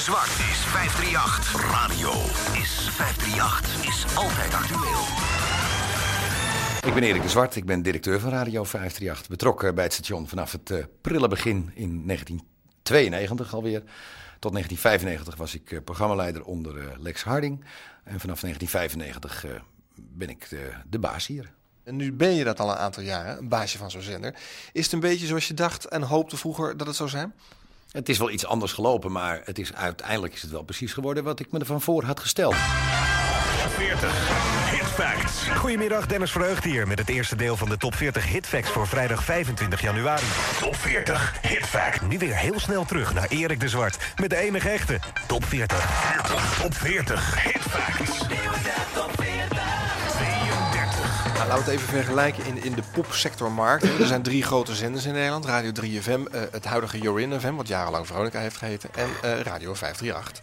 de Zwart is 538. Radio is 538. Is altijd actueel. Ik ben Erik de Zwart, ik ben directeur van Radio 538. Betrokken bij het station vanaf het uh, prille begin in 1992 alweer. Tot 1995 was ik uh, programmaleider onder uh, Lex Harding. En vanaf 1995 ben ik de, de baas hier. En nu ben je dat al een aantal jaren, een baasje van zo'n zender. Is het een beetje zoals je dacht en hoopte vroeger dat het zou zijn? Het is wel iets anders gelopen, maar het is, uiteindelijk is het wel precies geworden wat ik me ervan voor had gesteld. 40 Hit Facts. Goedemiddag, Dennis Verheugd hier met het eerste deel van de Top 40 Hit Facts voor vrijdag 25 januari. Top 40 Hit Facts. Nu weer heel snel terug naar Erik de Zwart met de enige echte Top 40. 40. Top 40 Hit Facts. Nou, laten we het even vergelijken in, in de popsectormarkt. Er zijn drie grote zenders in Nederland. Radio 3FM, uh, het huidige Jorin FM, wat jarenlang Veronica heeft geheten. En uh, Radio 538.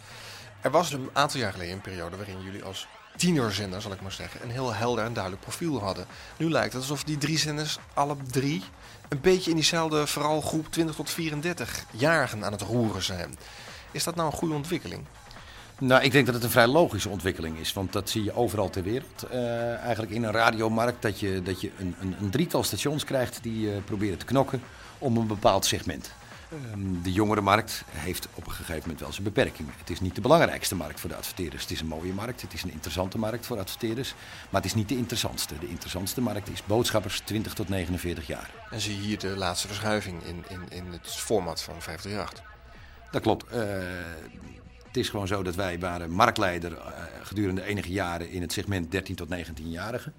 Er was een aantal jaar geleden een periode waarin jullie als tienerzender, zal ik maar zeggen, een heel helder en duidelijk profiel hadden. Nu lijkt het alsof die drie zenders, alle drie, een beetje in diezelfde vooral groep 20 tot 34-jarigen aan het roeren zijn. Is dat nou een goede ontwikkeling? Nou, ik denk dat het een vrij logische ontwikkeling is. Want dat zie je overal ter wereld. Uh, eigenlijk in een radiomarkt dat je, dat je een, een, een drietal stations krijgt die uh, proberen te knokken om een bepaald segment. Um, de jongere markt heeft op een gegeven moment wel zijn beperkingen. Het is niet de belangrijkste markt voor de adverteerders. Het is een mooie markt, het is een interessante markt voor adverteerders. Maar het is niet de interessantste. De interessantste markt is boodschappers 20 tot 49 jaar. En zie je hier de laatste verschuiving in, in, in het format van 538? Dat klopt. Uh, het is gewoon zo dat wij waren marktleider uh, gedurende enige jaren in het segment 13 tot 19-jarigen.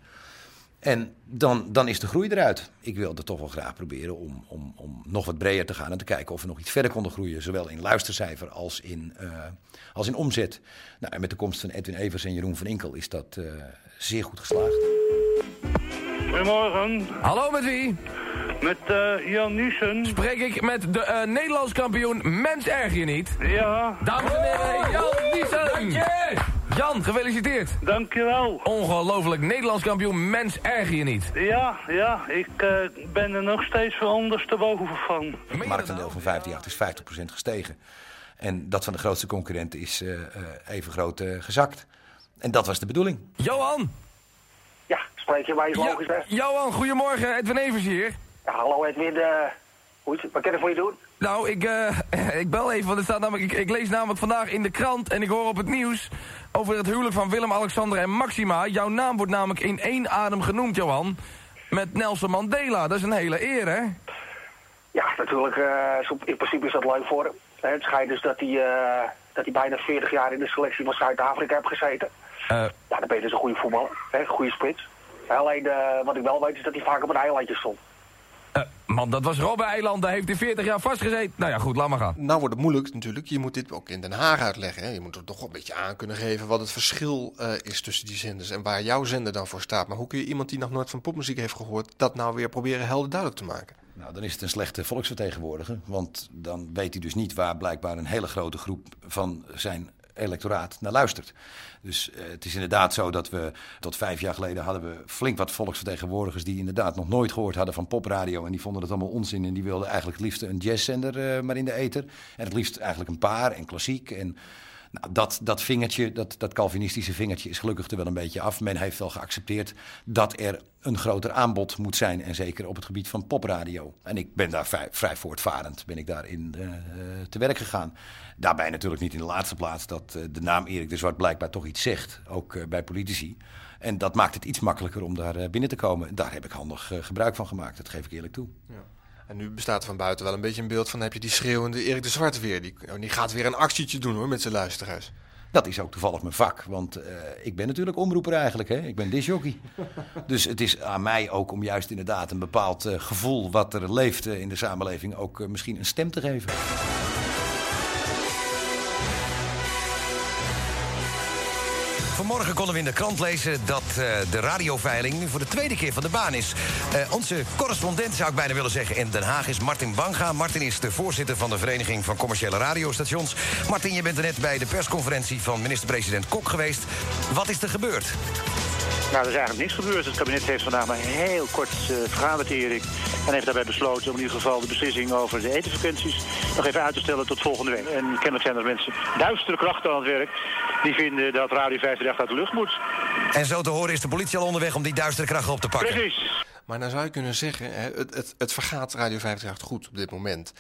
En dan, dan is de groei eruit. Ik wilde toch wel graag proberen om, om, om nog wat breder te gaan en te kijken of we nog iets verder konden groeien. Zowel in luistercijfer als in, uh, als in omzet. Nou, en met de komst van Edwin Evers en Jeroen van Inkel is dat uh, zeer goed geslaagd. Goedemorgen. Hallo, met wie? Met uh, Jan Niesen. Spreek ik met de uh, Nederlands kampioen Mens Erg je niet? Ja. Dames en heren, Jan Niesen. Dank je. Jan, gefeliciteerd. Dankjewel. Ongelooflijk, Nederlands kampioen Mens Erg je niet? Ja, ja, ik uh, ben er nog steeds van ondersteboven van. Het marktendeel van 538 is 50% gestegen. En dat van de grootste concurrenten is even groot gezakt. En dat was de bedoeling. Johan. Ja, spreek je mij logisch, hè? Johan, goedemorgen. Edwin Evers hier. Ja, hallo Edwin. Uh, hoe is het? Wat kan ik voor je doen? Nou, ik, uh, ik bel even, want er staat namelijk, ik, ik, lees namelijk vandaag in de krant en ik hoor op het nieuws over het huwelijk van Willem, Alexander en Maxima. Jouw naam wordt namelijk in één adem genoemd, Johan. Met Nelson Mandela. Dat is een hele eer, hè? Ja, natuurlijk. Uh, in principe is dat leuk voor hem. Het schijnt dus dat hij, uh, dat hij bijna 40 jaar in de selectie van Zuid-Afrika heeft gezeten. Uh, ja, dan ben je dus een goede voetballer. Hè? Een goede spits. Alleen wat ik wel weet is dat hij vaak op een eilandje stond. Man, dat was Robben-eiland. Daar heeft hij 40 jaar vastgezeten. Nou ja, goed, laat maar gaan. Nou wordt het moeilijk natuurlijk. Je moet dit ook in Den Haag uitleggen. Hè? Je moet er toch wel een beetje aan kunnen geven wat het verschil uh, is tussen die zenders. En waar jouw zender dan voor staat. Maar hoe kun je iemand die nog nooit van popmuziek heeft gehoord... dat nou weer proberen helder duidelijk te maken? Nou, dan is het een slechte volksvertegenwoordiger. Want dan weet hij dus niet waar blijkbaar een hele grote groep van zijn electoraat naar luistert. Dus uh, het is inderdaad zo dat we tot vijf jaar geleden hadden we flink wat volksvertegenwoordigers die inderdaad nog nooit gehoord hadden van popradio. En die vonden het allemaal onzin en die wilden eigenlijk het liefst een jazzzender uh, maar in de ether. En het liefst eigenlijk een paar en klassiek. En nou, dat, dat vingertje, dat, dat Calvinistische vingertje is gelukkig er wel een beetje af. Men heeft wel geaccepteerd dat er een groter aanbod moet zijn. En zeker op het gebied van popradio. En ik ben daar vrij, voortvarend ben ik daarin uh, te werk gegaan. Daarbij natuurlijk niet in de laatste plaats dat uh, de naam Erik de Zwart blijkbaar toch iets zegt. Ook uh, bij politici. En dat maakt het iets makkelijker om daar binnen te komen. Daar heb ik handig gebruik van gemaakt, dat geef ik eerlijk toe. Ja. En nu bestaat van buiten wel een beetje een beeld van... heb je die schreeuwende Erik de Zwart weer. Die, die gaat weer een actietje doen hoor, met zijn luisteraars. Dat is ook toevallig mijn vak, want uh, ik ben natuurlijk omroeper eigenlijk. Hè? Ik ben disjockey. dus het is aan mij ook om juist inderdaad een bepaald uh, gevoel... wat er leeft uh, in de samenleving ook misschien een stem te geven. Vanmorgen konden we in de krant lezen dat uh, de radioveiling nu voor de tweede keer van de baan is. Uh, onze correspondent, zou ik bijna willen zeggen, in Den Haag is Martin Banga. Martin is de voorzitter van de Vereniging van Commerciële Radiostations. Martin, je bent er net bij de persconferentie van minister-president Kok geweest. Wat is er gebeurd? Nou, er is eigenlijk niks gebeurd. Het kabinet heeft vandaag maar heel kort uh, vergaderd, En heeft daarbij besloten om in ieder geval de beslissing over de etenfrequenties nog even uit te stellen tot volgende week. En kennelijk zijn er mensen, duistere krachten aan het werk, die vinden dat Radio 538 uit de lucht moet. En zo te horen is de politie al onderweg om die duistere krachten op te pakken. Precies. Maar dan zou je kunnen zeggen, het, het, het vergaat Radio 538 goed op dit moment.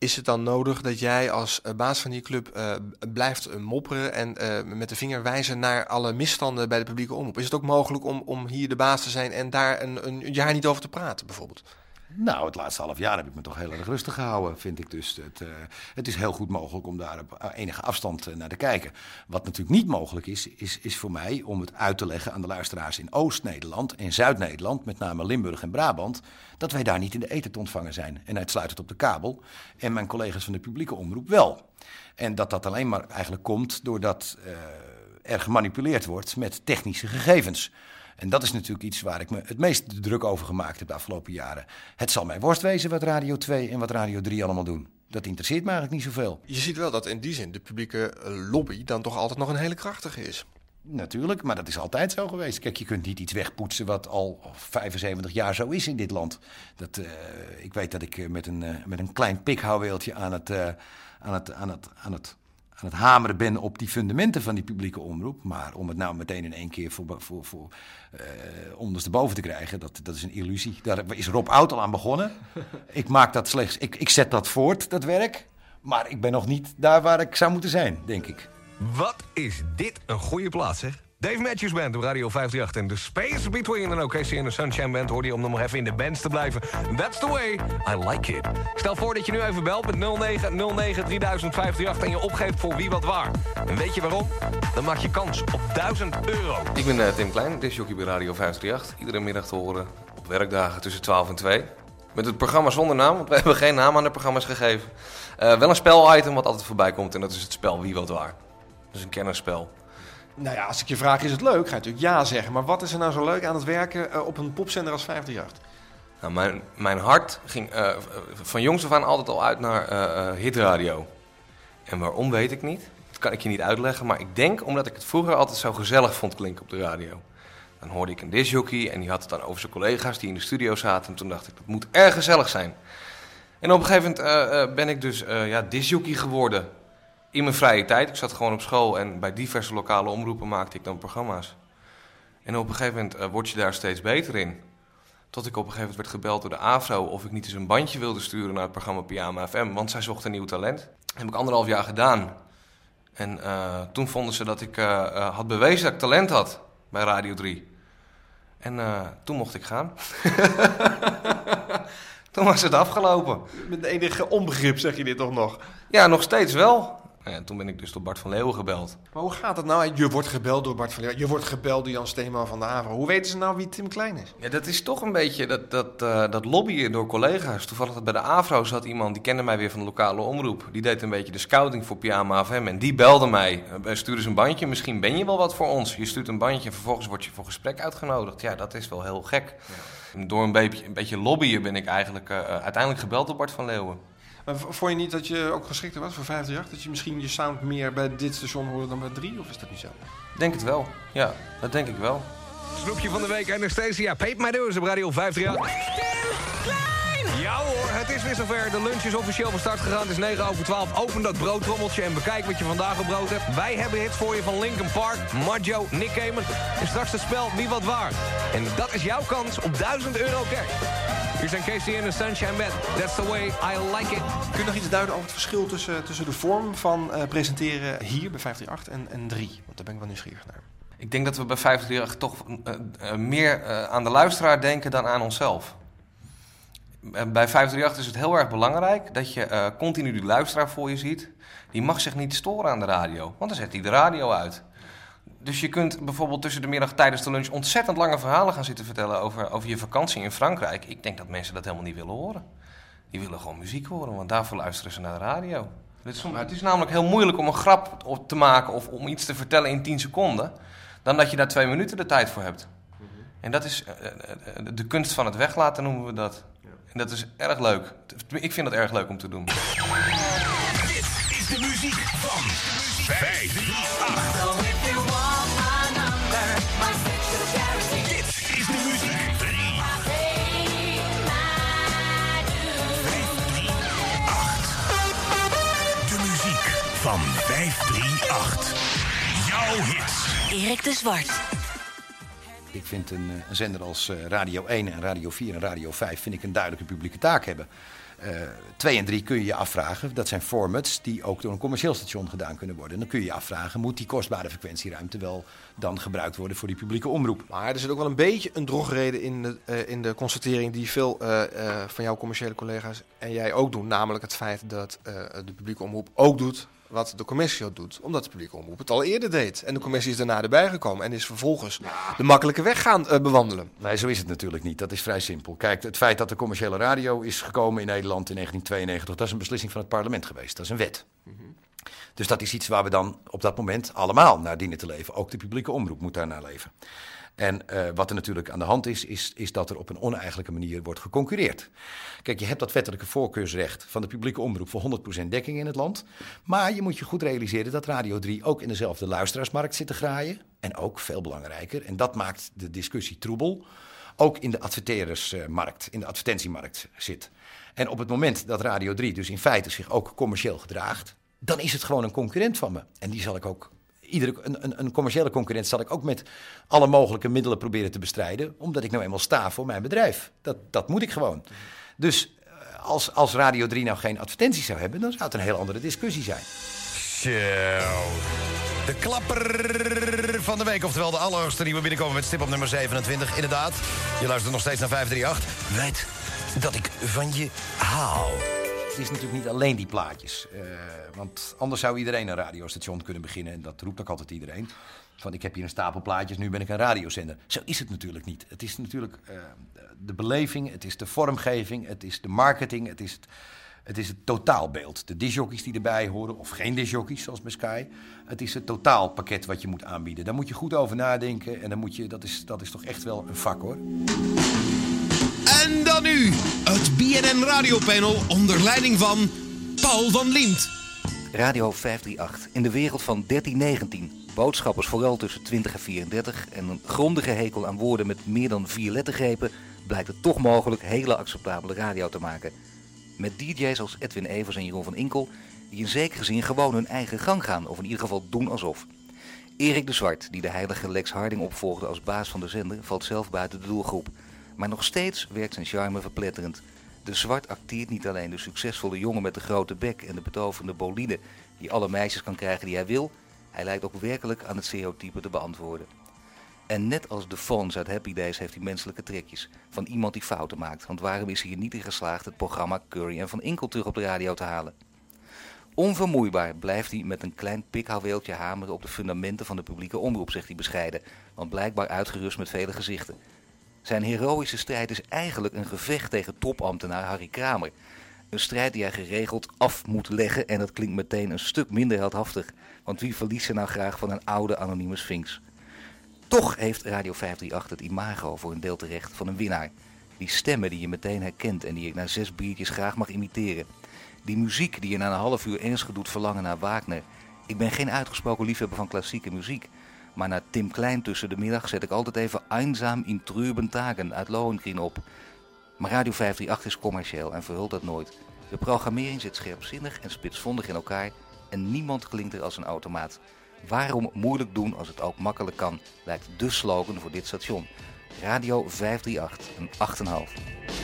Is het dan nodig dat jij als eh, baas van die club uh, blijft eh, mopperen en met de vinger wijzen naar alle misstanden bij de publieke omroep? Is het ook mogelijk om, om hier de baas te zijn en daar een, een jaar niet over te praten, bijvoorbeeld? Nou, het laatste half jaar heb ik me toch heel erg rustig gehouden, vind ik. Dus het, uh, het is heel goed mogelijk om daar op enige afstand uh, naar te kijken. Wat natuurlijk niet mogelijk is, is, is voor mij om het uit te leggen aan de luisteraars in Oost-Nederland en Zuid-Nederland, met name Limburg en Brabant, dat wij daar niet in de eten te ontvangen zijn. En uitsluitend op de kabel. En mijn collega's van de publieke omroep wel. En dat dat alleen maar eigenlijk komt doordat uh, er gemanipuleerd wordt met technische gegevens. En dat is natuurlijk iets waar ik me het meest druk over gemaakt heb de afgelopen jaren. Het zal mij worst wezen wat Radio 2 en wat Radio 3 allemaal doen. Dat interesseert me eigenlijk niet zoveel. Je ziet wel dat in die zin de publieke lobby dan toch altijd nog een hele krachtige is. Natuurlijk, maar dat is altijd zo geweest. Kijk, je kunt niet iets wegpoetsen wat al 75 jaar zo is in dit land. Dat, uh, ik weet dat ik eh, met een, uh, met een klein pikhouweeltje aan het, uh, aan het, aan het, aan het aan het hameren ben op die fundamenten van die publieke omroep. Maar om het nou meteen in één keer voor, voor, voor uh, ondersteboven te krijgen, dat, dat is een illusie. Daar is Rob Oud al aan begonnen. Ik maak dat slechts, ik, ik zet dat voort, dat werk. Maar ik ben nog niet daar waar ik zou moeten zijn, denk ik. Wat is dit een goede plaats, zeg? Dave Matthews Band op Radio 538. En The Space Between. En ook Casey in de Sunshine Band hoorde je om nog even in de bands te blijven. That's the way I like it. Stel voor dat je nu even belt met 0909 3058 en je opgeeft voor wie wat waar. En weet je waarom? Dan maak je kans op 1000 euro. Ik ben uh, Tim Klein, disjockey bij Radio 538. Iedere middag te horen op werkdagen tussen 12 en 2. Met het programma zonder naam, want we hebben geen naam aan de programma's gegeven. Uh, wel een spelitem wat altijd voorbij komt en dat is het spel Wie Wat Waar. Dat is een kennisspel. Nou ja, als ik je vraag, is het leuk? Ga je natuurlijk ja zeggen. Maar wat is er nou zo leuk aan het werken uh, op een popzender als 538? Nou, mijn, mijn hart ging uh, van jongs af aan altijd al uit naar uh, hitradio. En waarom weet ik niet. Dat kan ik je niet uitleggen. Maar ik denk omdat ik het vroeger altijd zo gezellig vond klinken op de radio. Dan hoorde ik een disjockey en die had het dan over zijn collega's die in de studio zaten. En toen dacht ik, dat moet erg gezellig zijn. En op een gegeven moment ben ik dus ja, disjockey geworden in mijn vrije tijd. Ik zat gewoon op school en bij diverse lokale omroepen maakte ik dan programma's. En op een gegeven moment uh, word je daar steeds beter in. Tot ik op een gegeven moment werd gebeld door de AVRO of ik niet eens een bandje wilde sturen naar het programma Pyjama FM, want zij zocht een nieuw talent. Dat heb ik anderhalf jaar gedaan. En uh, toen vonden ze dat ik uh, had bewezen dat ik talent had bij Radio 3. En toen mocht ik gaan. toen was het afgelopen. Met enige onbegrip zeg je dit toch nog? Ja, nog steeds wel. En toen ben ik dus door Bart van Leeuwen gebeld. Maar hoe gaat het nou? Je wordt gebeld door Bart van Leeuwen. Je wordt gebeld door Jan Steeman van de Avro. Hoe weten ze nou wie Tim Klein is? Ja, dat is toch een beetje dat, dat, uh, dat lobbyen door collega's. Toevallig bij de Avro zat iemand, die kende mij weer van de lokale omroep. Die deed een beetje de scouting voor Pyjama FM. En die belde mij. Uh, stuur eens een bandje. Misschien ben je wel wat voor ons. Je stuurt een bandje en vervolgens word je voor gesprek uitgenodigd. Ja, dat is wel heel gek. Ja. Door een beetje, een beetje lobbyen ben ik eigenlijk uh, uiteindelijk gebeld door Bart van Leeuwen. Maar vond je niet dat je ook geschikter was voor 538? Dat je misschien je sound meer bij dit station hoorde dan bij 3? Of is dat niet zo? Denk het wel. Ja, dat denk ik wel. Snoepje van de week, Anastasia. Peep mij dus op Radio 538. Ja hoor, het is weer zover. De lunch is officieel van start gegaan. Het is 9 over 12. Open dat broodtrommeltje en bekijk wat je vandaag op brood hebt. Wij hebben hits voor je van Linkin Park, Majo, Nick Cayman. En straks het spel Wie Wat Waar. En dat is jouw kans op 1000 euro cash. Hier zijn Casey en de Sunshine Band. That's the way I like it. Kun je nog iets duiden over het verschil tussen, tussen de vorm van uh, presenteren hier bij 538 en, en 3? Want daar ben ik wel nieuwsgierig naar. Ik denk dat we bij 538 toch uh, uh, meer aan de luisteraar denken dan aan onszelf. Bij 538 is het heel erg belangrijk dat je continu die luisteraar voor je ziet. Die mag zich niet storen aan de radio, want dan zet hij de radio uit. Dus je kunt bijvoorbeeld tussen de middag tijdens de lunch ontzettend lange verhalen gaan zitten vertellen over, over je vakantie in Frankrijk. Ik denk dat mensen dat helemaal niet willen horen. Die willen gewoon muziek horen, want daarvoor luisteren ze naar de radio. Het is, het is namelijk heel moeilijk om een grap te maken of om iets te vertellen in 10 seconden, dan dat je daar twee minuten de tijd voor hebt. En dat is de kunst van het weglaten, noemen we dat. En dat is erg leuk. Ik vind dat erg leuk om te doen. Dit is de muziek van 538. Erik de Zwart. Ik vind een, eh, een zender als eh, Radio 1 en Radio 4 en Radio 5 vind ik een duidelijke publieke taak hebben. Uh, twee en drie kun je je afvragen. Dat zijn formats die ook door een commercieel station gedaan kunnen worden. En dan kun je je afvragen, moet die kostbare frequentieruimte wel dan gebruikt worden voor die publieke omroep? Maar er zit ook wel een beetje een drogreden in de, uh, in de constatering die veel uh, van jouw commerciële collega's en jij ook doen. Namelijk het feit dat de publieke omroep ook doet wat de commissie doet. Omdat de publieke omroep het al eerder deed. En de commissie is daarna erbij gekomen en is vervolgens de makkelijke weg gaan uh, bewandelen. Nee, zo is het natuurlijk niet. Dat is vrij simpel. Kijk, het feit dat de commerciële radio is gekomen in Nederland in 1992, dat is een beslissing van het parlement geweest. Dat is een wet. Dus dat is iets waar we dan op dat moment allemaal naar dienen te leven. Ook de publieke omroep moet daar naar leven. En uh, wat er natuurlijk aan de hand is, is, is dat er op een oneigenlijke manier wordt geconcurreerd. Kijk, je hebt dat wettelijke voorkeursrecht van de publieke omroep voor 100% dekking in het land. Maar je moet je goed realiseren dat Radio 3 ook in dezelfde luisteraarsmarkt zit te graaien. En ook, veel belangrijker, en dat maakt de discussie troebel, ook in de adverteerdersmarkt, in de advertentiemarkt zit. En op het moment dat Radio 3 dus in feite zich ook commercieel gedraagt, dan is het gewoon een concurrent van me. En die zal ik ook iedere, een, een, een, commerciële concurrent zal ik ook met alle mogelijke middelen proberen te bestrijden. Omdat ik nou eenmaal sta voor mijn bedrijf. Dat, dat moet ik gewoon. Dus eh, als, als Radio 3 nou geen advertenties zou hebben, dan zou het een heel andere discussie zijn. Zo. De klapper van de week, oftewel de allerhoogste we binnenkomen met stip op nummer 27. Inderdaad, je luistert nog steeds naar 538. Weet dat ik van je het is natuurlijk niet alleen die plaatjes. Uh, want anders zou iedereen een radiostation kunnen beginnen. En dat roept ook altijd iedereen. Van ik heb hier een stapel plaatjes, nu ben ik een radiozender. Zo is het natuurlijk niet. Het is natuurlijk uh, de beleving, het is de vormgeving, het is de marketing, het is het, het, is het totaalbeeld. De disjockeys die erbij horen, of geen disjockeys zoals bij Sky. Het is het totaalpakket wat je moet aanbieden. Daar moet je goed over nadenken. En dan moet je, dat, is, dat is toch echt wel een vak hoor. En dan nu het BNN Radiopanel onder leiding van Paul van Liemt. Radio 538 in de wereld van 1319. Boodschappers vooral tussen 20 en 34 en een grondige hekel aan woorden met meer dan vier lettergrepen blijkt het toch mogelijk hele acceptabele radio te maken. Met DJ's als Edwin Evers en Jeroen van Inkel, die in zekere zin gewoon hun eigen gang gaan, of in ieder geval doen alsof. Erik de Zwart, die de heilige Lex Harding opvolgde als baas van de zender, valt zelf buiten de doelgroep. Maar nog steeds werkt zijn charme verpletterend. De Zwart acteert niet alleen de succesvolle jongen met de grote bek en de betoverende boline die alle meisjes kan krijgen die hij wil, hij lijkt ook werkelijk aan het stereotype te beantwoorden. En net als de Fons uit Happy Days heeft hij menselijke trekjes van iemand die fouten maakt. Want waarom is hij er niet in geslaagd het programma Curry en Van Inkel terug op de radio te halen? Onvermoeibaar blijft hij met een klein pikhouweeltje hameren op de fundamenten van de publieke omroep, zegt hij bescheiden. Want blijkbaar uitgerust met vele gezichten. Zijn heroïsche strijd is eigenlijk een gevecht tegen topambtenaar Harry Kramer. Een strijd die hij geregeld af moet leggen en dat klinkt meteen een stuk minder heldhaftig. Want wie verliest er nou graag van een oude anonieme sphinx? Toch heeft Radio 538 het imago voor een deel terecht van een winnaar. Die stemmen die je meteen herkent en die je na zes biertjes graag mag imiteren. Die muziek die je na een half uur ernstig doet verlangen naar Wagner. Ik ben geen uitgesproken liefhebber van klassieke muziek. Maar na Tim Klein tussen de middag zet ik altijd even Einsam in Trüben Tagen uit Lohengrin op. Maar Radio 538 is commercieel en verhult dat nooit. De programmering zit scherpzinnig en spitsvondig in elkaar en niemand klinkt er als een automaat. Waarom moeilijk doen als het ook makkelijk kan, lijkt de slogan voor dit station. Radio 538, een 8,5.